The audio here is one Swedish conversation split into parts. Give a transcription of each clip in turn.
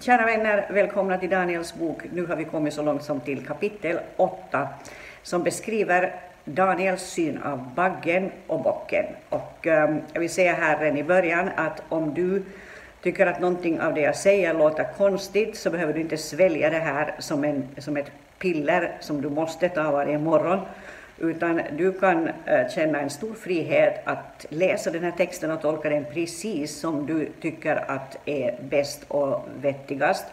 Kära vänner, välkomna till Daniels bok. Nu har vi kommit så långt som till kapitel 8 som beskriver Daniels syn av baggen och bocken. Och um, jag vill säga här redan i början att om du tycker att någonting av det jag säger låter konstigt så behöver du inte svälja det här som, en, som ett piller som du måste ta varje morgon utan du kan eh, känna en stor frihet att läsa den här texten och tolka den precis som du tycker att är bäst och vettigast.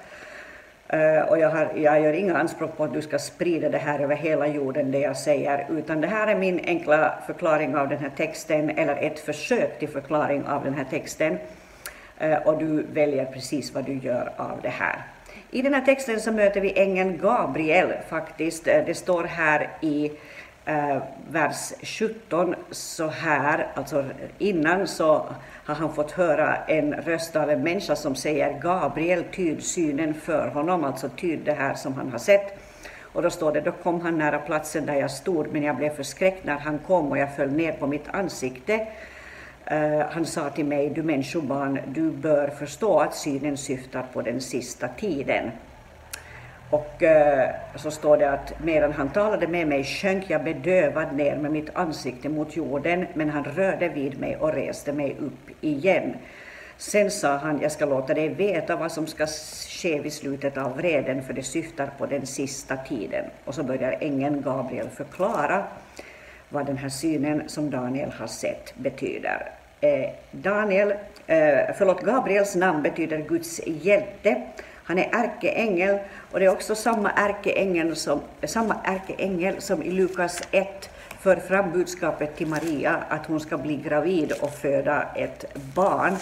Eh, och jag, har, jag gör inga anspråk på att du ska sprida det här över hela jorden, det jag säger, utan det här är min enkla förklaring av den här texten, eller ett försök till förklaring av den här texten. Eh, och du väljer precis vad du gör av det här. I den här texten så möter vi ängeln Gabriel faktiskt. Det står här i eh, vers 17 så här, alltså innan så har han fått höra en röst av en människa som säger Gabriel, tyd synen för honom, alltså tyd det här som han har sett. Och då står det, då kom han nära platsen där jag stod, men jag blev förskräckt när han kom och jag föll ner på mitt ansikte. Uh, han sa till mig, du människobarn, du bör förstå att synen syftar på den sista tiden. Och eh, så står det att medan han talade med mig sjönk jag bedövad ner med mitt ansikte mot jorden, men han rörde vid mig och reste mig upp igen. Sen sa han, jag ska låta dig veta vad som ska ske vid slutet av vreden, för det syftar på den sista tiden. Och så börjar ängeln Gabriel förklara vad den här synen som Daniel har sett betyder. Eh, Daniel, eh, förlåt, Gabriels namn betyder Guds hjälte. Han är ärkeängel och det är också samma ärkeängel som, samma ärkeängel som i Lukas 1 för fram budskapet till Maria att hon ska bli gravid och föda ett barn.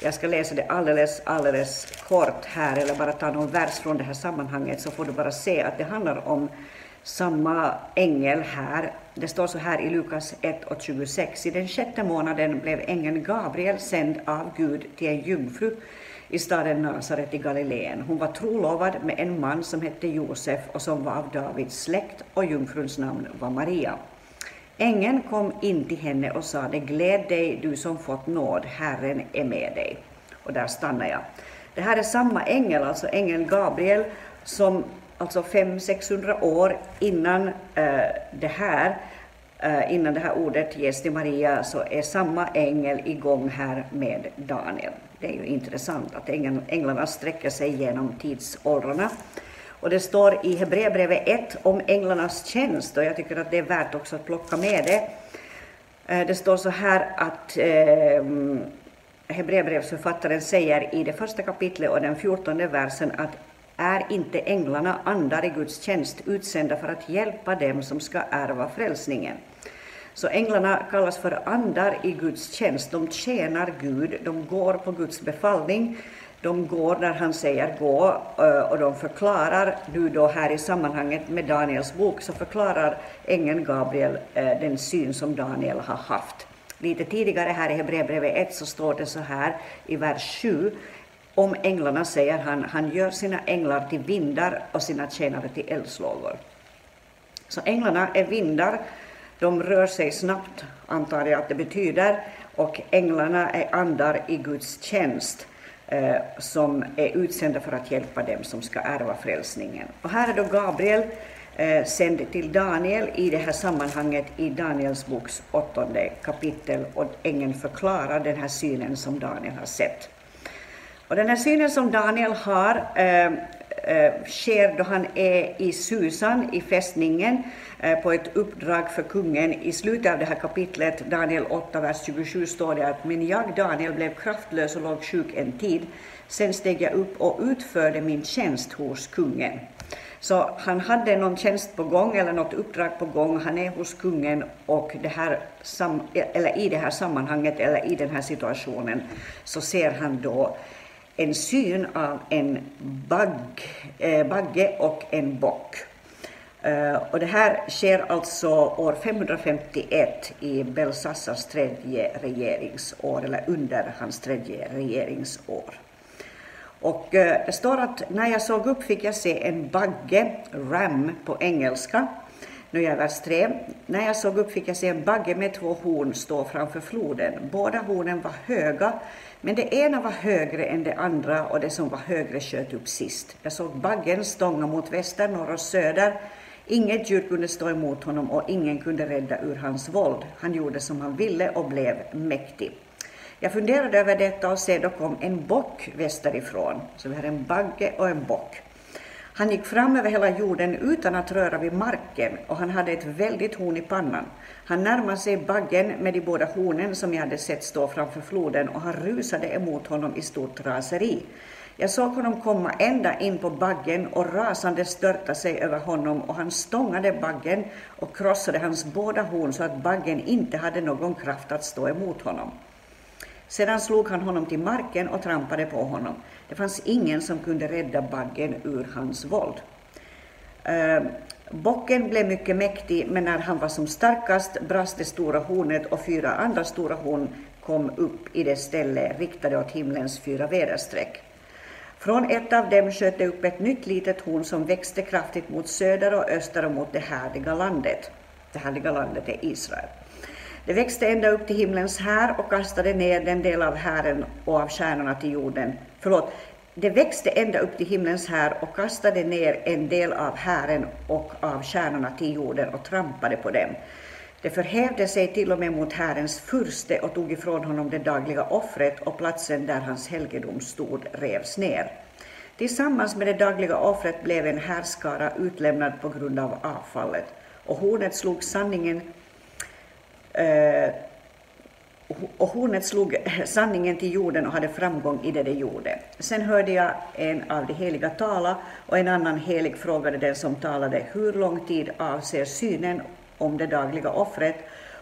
Jag ska läsa det alldeles, alldeles kort här, eller bara ta någon vers från det här sammanhanget, så får du bara se att det handlar om samma ängel här. Det står så här i Lukas 1 och 26. I den sjätte månaden blev ängeln Gabriel sänd av Gud till en jungfru i staden Nasaret i Galileen. Hon var trolovad med en man som hette Josef och som var av Davids släkt och jungfruns namn var Maria. Ängeln kom in till henne och sade, gläd dig du som fått nåd, Herren är med dig. Och där stannar jag. Det här är samma ängel, alltså ängeln Gabriel, som alltså 500-600 år innan eh, det här eh, innan det här ordet ges till Maria så är samma ängel igång här med Daniel. Det är ju intressant att änglarna sträcker sig genom tidsåldrarna. Och det står i Hebreerbrevet 1 om änglarnas tjänst och jag tycker att det är värt också att plocka med det. Eh, det står så här att ehm, Hebreerbrevsförfattaren säger i det första kapitlet och den fjortonde versen att är inte änglarna andar i Guds tjänst utsända för att hjälpa dem som ska ärva frälsningen. Så änglarna kallas för andar i Guds tjänst. De tjänar Gud, de går på Guds befallning. De går när han säger gå eh, och de förklarar, nu då här i sammanhanget med Daniels bok, så förklarar ängeln Gabriel eh, den syn som Daniel har haft. Lite tidigare här i Hebreerbrevet 1 så står det så här i vers 7 om änglarna säger han, han gör sina änglar till vindar och sina tjänare till eldslågor. Så änglarna är vindar, de rör sig snabbt, antar jag att det betyder, och änglarna är andar i Guds tjänst eh, som är utsända för att hjälpa dem som ska ärva frälsningen. Och här är då Gabriel eh, sänd till Daniel i det här sammanhanget i Daniels boks åttonde kapitel och ängeln förklarar den här synen som Daniel har sett. Och den här synen som Daniel har eh, Eh, sker då han är i Susan, i fästningen, eh, på ett uppdrag för kungen. I slutet av det här kapitlet, Daniel 8, vers 27, står det att men jag, Daniel, blev kraftlös och låg sjuk en tid. Sen steg jag upp och utförde min tjänst hos kungen. Så han hade någon tjänst på gång eller något uppdrag på gång. Han är hos kungen och det här, eller i det här sammanhanget eller i den här situationen så ser han då en syn av en bagg, eh, bagge och en bock. Eh, och det här sker alltså år 551 i Belsassars tredje regeringsår, eller under hans tredje regeringsår. Och eh, det står att när jag såg upp fick jag se en bagge, ram på engelska. Nu är vers 3. När jag såg upp fick jag se en bagge med två horn stå framför floden. Båda hornen var höga, men det ena var högre än det andra och det som var högre sköt upp sist. Jag såg baggen stånga mot väster, norr och söder. Inget djur kunde stå emot honom och ingen kunde rädda ur hans våld. Han gjorde som han ville och blev mäktig. Jag funderade över detta och se då kom en bock västerifrån. Så vi har en bagge och en bock. Han gick fram över hela jorden utan att röra vid marken och han hade ett väldigt horn i pannan. Han närmade sig baggen med de båda hornen som jag hade sett stå framför floden och han rusade emot honom i stort raseri. Jag såg honom komma ända in på baggen och rasande störta sig över honom och han stångade baggen och krossade hans båda horn så att baggen inte hade någon kraft att stå emot honom. Sedan slog han honom till marken och trampade på honom. Det fanns ingen som kunde rädda baggen ur hans våld. Eh, bocken blev mycket mäktig, men när han var som starkast brast det stora hornet och fyra andra stora horn kom upp i det ställe riktade åt himlens fyra väderstreck. Från ett av dem sköt det upp ett nytt litet horn som växte kraftigt mot söder och öster och mot det härliga landet. Det härliga landet är Israel. Det växte ända upp till himlens här och kastade ner den del av hären och av stjärnorna till jorden. Förlåt, det växte ända upp till himlens här och kastade ner en del av hären och av stjärnorna till jorden och trampade på dem. Det förhävde sig till och med mot Herrens furste och tog ifrån honom det dagliga offret och platsen där hans helgedom stod revs ner. Tillsammans med det dagliga offret blev en härskara utlämnad på grund av avfallet och hornet slog sanningen Eh, och hornet slog sanningen till jorden och hade framgång i det det gjorde. Sen hörde jag en av de heliga tala och en annan helig frågade den som talade hur lång tid avser synen om det dagliga offret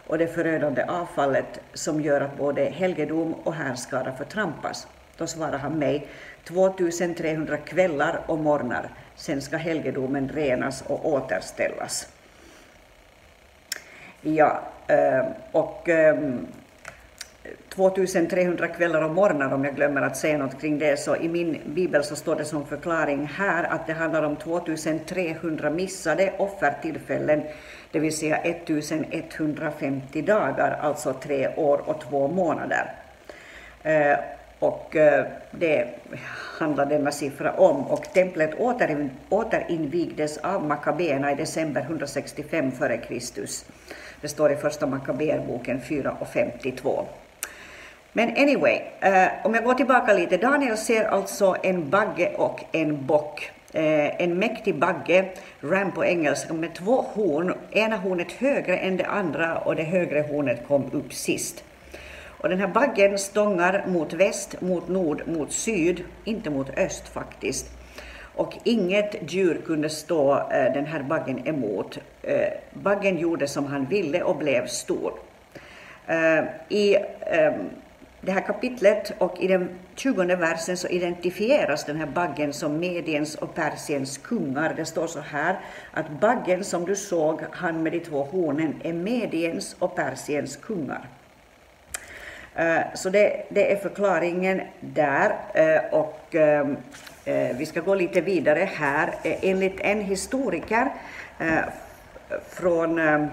och det förödande avfallet som gör att både helgedom och härskara förtrampas. Då svarade han mig 2300 kvällar och morgnar, sen ska helgedomen renas och återställas. Ja, ehm, och ehm, 2300 kvällar och morgnar, om jag glömmer att säga något kring det, så i min bibel så står det som förklaring här att det handlar om 2300 missade offertillfällen, det vill säga 1150 dagar, alltså tre år och två månader. Ehm, och det handlar denna siffra om. Och templet återinvigdes av Makabéerna i december 165 f.Kr. Det står i första Makaberboken 4 och 52. Men anyway, eh, om jag går tillbaka lite. Daniel ser alltså en bagge och en bock. Eh, en mäktig bagge, ram på engelska, med två horn. Ena hornet högre än det andra och det högre hornet kom upp sist. Och den här baggen stångar mot väst, mot nord, mot syd, inte mot öst faktiskt och inget djur kunde stå eh, den här baggen emot. Eh, baggen gjorde som han ville och blev stor. Eh, I eh, det här kapitlet och i den 20 versen så identifieras den här baggen som Mediens och Persiens kungar. Det står så här att baggen som du såg, han med de två hornen, är Mediens och Persiens kungar. Eh, så det, det är förklaringen där. Eh, och ehm, Eh, vi ska gå lite vidare här. Eh, enligt en historiker eh, från eh,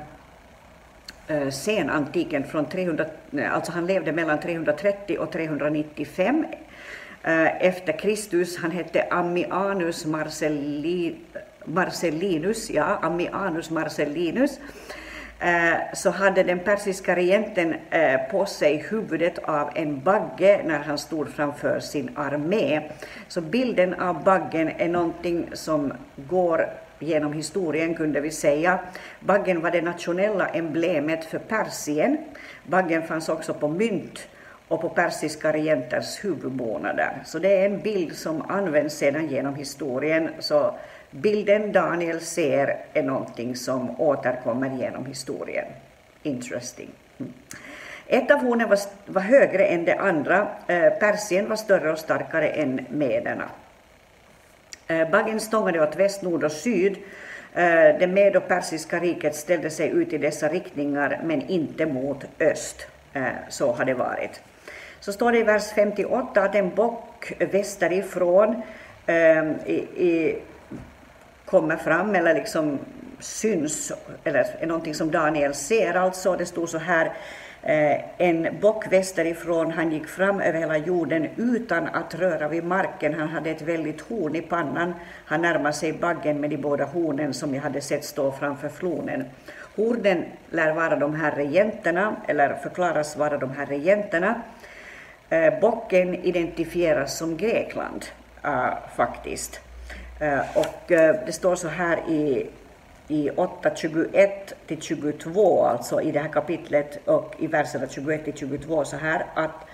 eh, senantiken, från 300, eh, alltså han levde mellan 330 och 395 efter Kristus. Han hette Ammianus Marcellinus, ja, Ammianus Marcellinus. Så hade den persiska regenten på sig huvudet av en bagge när han stod framför sin armé. Så bilden av baggen är någonting som går genom historien kunde vi säga. Baggen var det nationella emblemet för Persien. Baggen fanns också på mynt och på persiska regenters huvudbonader. Så det är en bild som används sedan genom historien. Så bilden Daniel ser är någonting som återkommer genom historien. Interesting. Mm. Ett av hornen var, var, högre än det andra. Eh, Persien var större och starkare än mederna. Eh, stångade åt väst, nord och syd. Eh, det med och persiska riket ställde sig ut i dessa riktningar men inte mot öst. Eh, så har det varit. Så står det i vers 58 att en bock västerifrån eh, i, i kommer fram eller liksom syns, eller är någonting som Daniel ser alltså. Det stod så här eh, en bock västerifrån. Han gick fram över hela jorden utan att röra vid marken. Han hade ett väldigt horn i pannan. Han närmade sig baggen med de båda hornen som jag hade sett stå framför flonen. Hornen lär vara de här regenterna, eller förklaras vara de här regenterna. Eh, bocken identifieras som Grekland, eh, faktiskt. Och det står så här i i 8.21 till 22, alltså i det här kapitlet och i verserna 21 till 22 så här att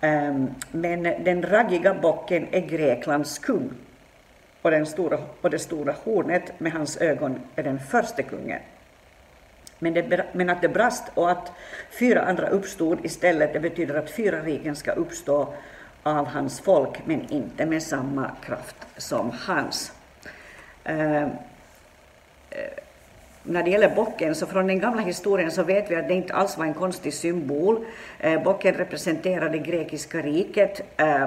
um, men den raggiga bocken är Greklands kung och, den stora, och det stora hornet med hans ögon är den första kungen. Men, det, men att det brast och att fyra andra uppstod istället, det betyder att fyra riken ska uppstå av hans folk, men inte med samma kraft som hans. Uh, när det gäller bocken, så från den gamla historien så vet vi att det inte alls var en konstig symbol. Eh, bocken representerade grekiska riket. Eh,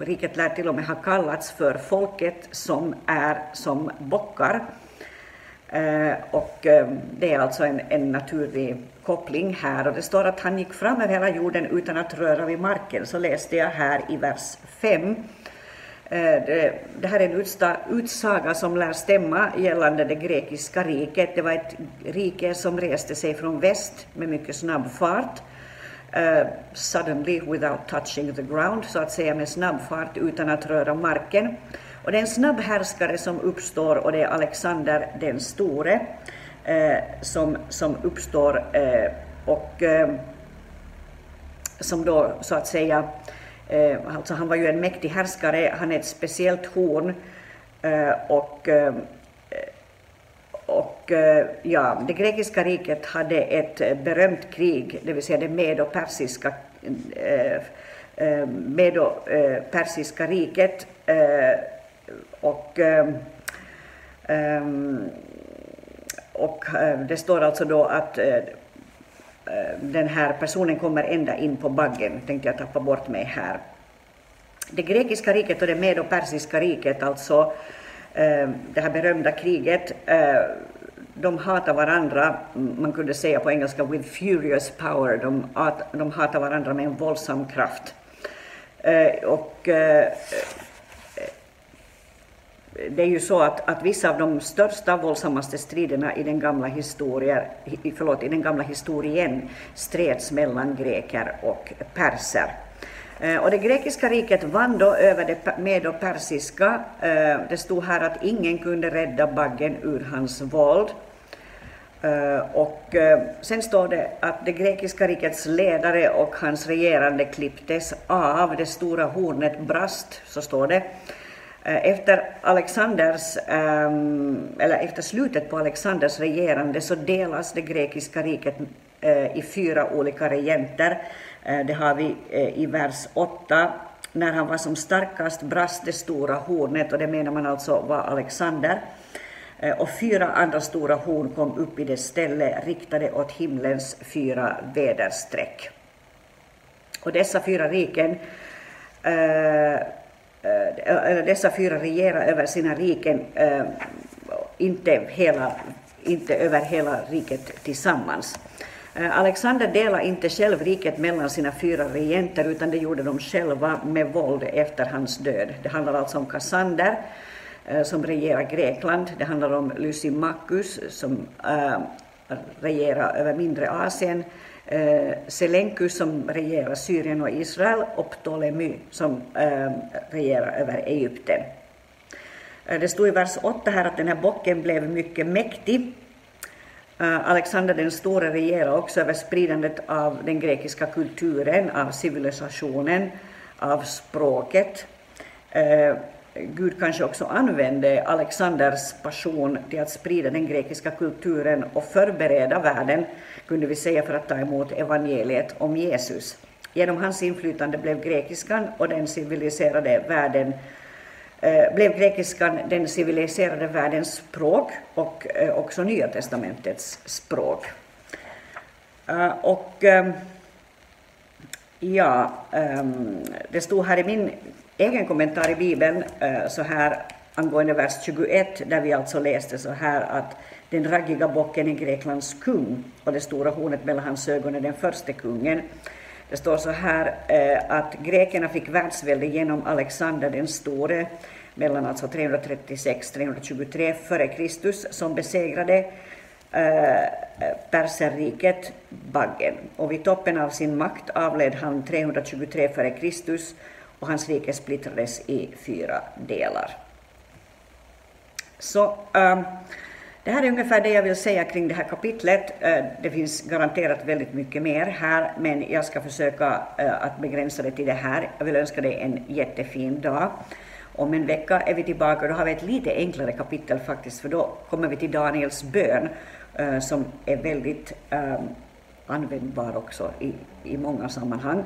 riket lär till och med ha kallats för folket som är som bockar. Eh, och det är alltså en, en naturlig koppling här. Och det står att han gick fram över hela jorden utan att röra vid marken. Så läste jag här i vers 5. Eh, det här är en utsaga som lär stämma gällande det grekiska riket. Det var ett rike som reste sig från väst med mycket snabb fart. Uh, suddenly without touching the ground, så att säga med snabb fart utan att röra marken. Och det är en snabb härskare som uppstår och det är Alexander den store uh, som, som uppstår uh, och som då så att säga Eh, alltså han var ju en mäktig härskare, han är ett speciellt horn. Eh, och eh, och eh, ja, det grekiska riket hade ett berömt krig, det vill säga det medo-persiska eh, medo-persiska riket. Och och det står alltså då att Eh, Eh, den här personen kommer ända in på baggen, tänkte jag tappa bort mig här. Det grekiska riket och det medo-persiska riket, alltså eh, det här berömda kriget, eh, de hatar varandra, man kunde säga på engelska with furious power, de, de hatar varandra med en våldsam kraft. Och det är ju så att, att vissa av de största, våldsammaste striderna i den gamla historien, förlåt, i den gamla historien streds mellan greker och perser. Eh, och det grekiska riket vann då över det medopersiska. Eh, det stod här att ingen kunde rädda baggen ur hans våld. Eh, och sen står det att det grekiska rikets ledare och hans regerande klipptes av, det stora hornet brast, så står det. Eh, efter Alexanders, ehm, eller efter slutet på Alexanders regerande så delas det grekiska riket eh, i fyra olika regenter. Eh, det har vi i vers 8. När han var som starkast brast det stora hornet och det menar man alltså var Alexander. Och fyra andra stora horn kom upp i det ställe riktade åt himlens fyra väderstreck. Och dessa fyra riken Eh, dessa fyra regerar över sina riken, eh, inte, hela, inte över hela riket tillsammans. Eh, Alexander delade inte själv riket mellan sina fyra regenter utan det gjorde de själva med våld efter hans död. Det handlar alltså om Kassander som regerar Grekland, det handlar om Lysimachus som regerar över mindre Asien, Eh, Selenky Selenkus som regerar Syrien och Israel och Ptolemy som eh, regerar över Egypten. Eh, det stod i vers 8 här att den här bocken blev mycket mäktig. Alexander den store regerar också över spridandet av den grekiska kulturen, av civilisationen, av språket. Gud kanske också använde Alexanders passion till att sprida den grekiska kulturen och förbereda världen, kunde vi säga, för att ta emot evangeliet om Jesus. Genom hans inflytande blev grekiskan och den civiliserade världen eh, blev grekiskan den civiliserade världens språk och eh, också Nya testamentets språk. Uh, och um, ja, um, det stod här i min egen kommentar i Bibeln eh, så här angående vers 21 där vi alltså läste så här att den raggiga bocken är Greklands kung och det stora hornet mellan hans ögon är den första kungen. Det står så här eh, att grekerna fick världsvälde genom Alexander den store mellan alltså 336-323 före Kristus som besegrade eh, perserriket Baggen och vid toppen av sin makt avled han 323 före Kristus och hans rike splittrades i fyra delar. Så äh, det här är ungefär det jag vill säga kring det här kapitlet. Äh, det finns garanterat väldigt mycket mer här, men jag ska försöka äh, att begränsa det till det här. Jag vill önska dig en jättefin dag. Om en vecka är vi tillbaka och då har vi ett lite enklare kapitel faktiskt, för då kommer vi till Daniels bön som är väldigt användbar också i, i många sammanhang.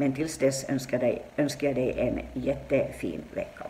Men tills dess önskar, dig, önskar jag dig en jättefin vecka.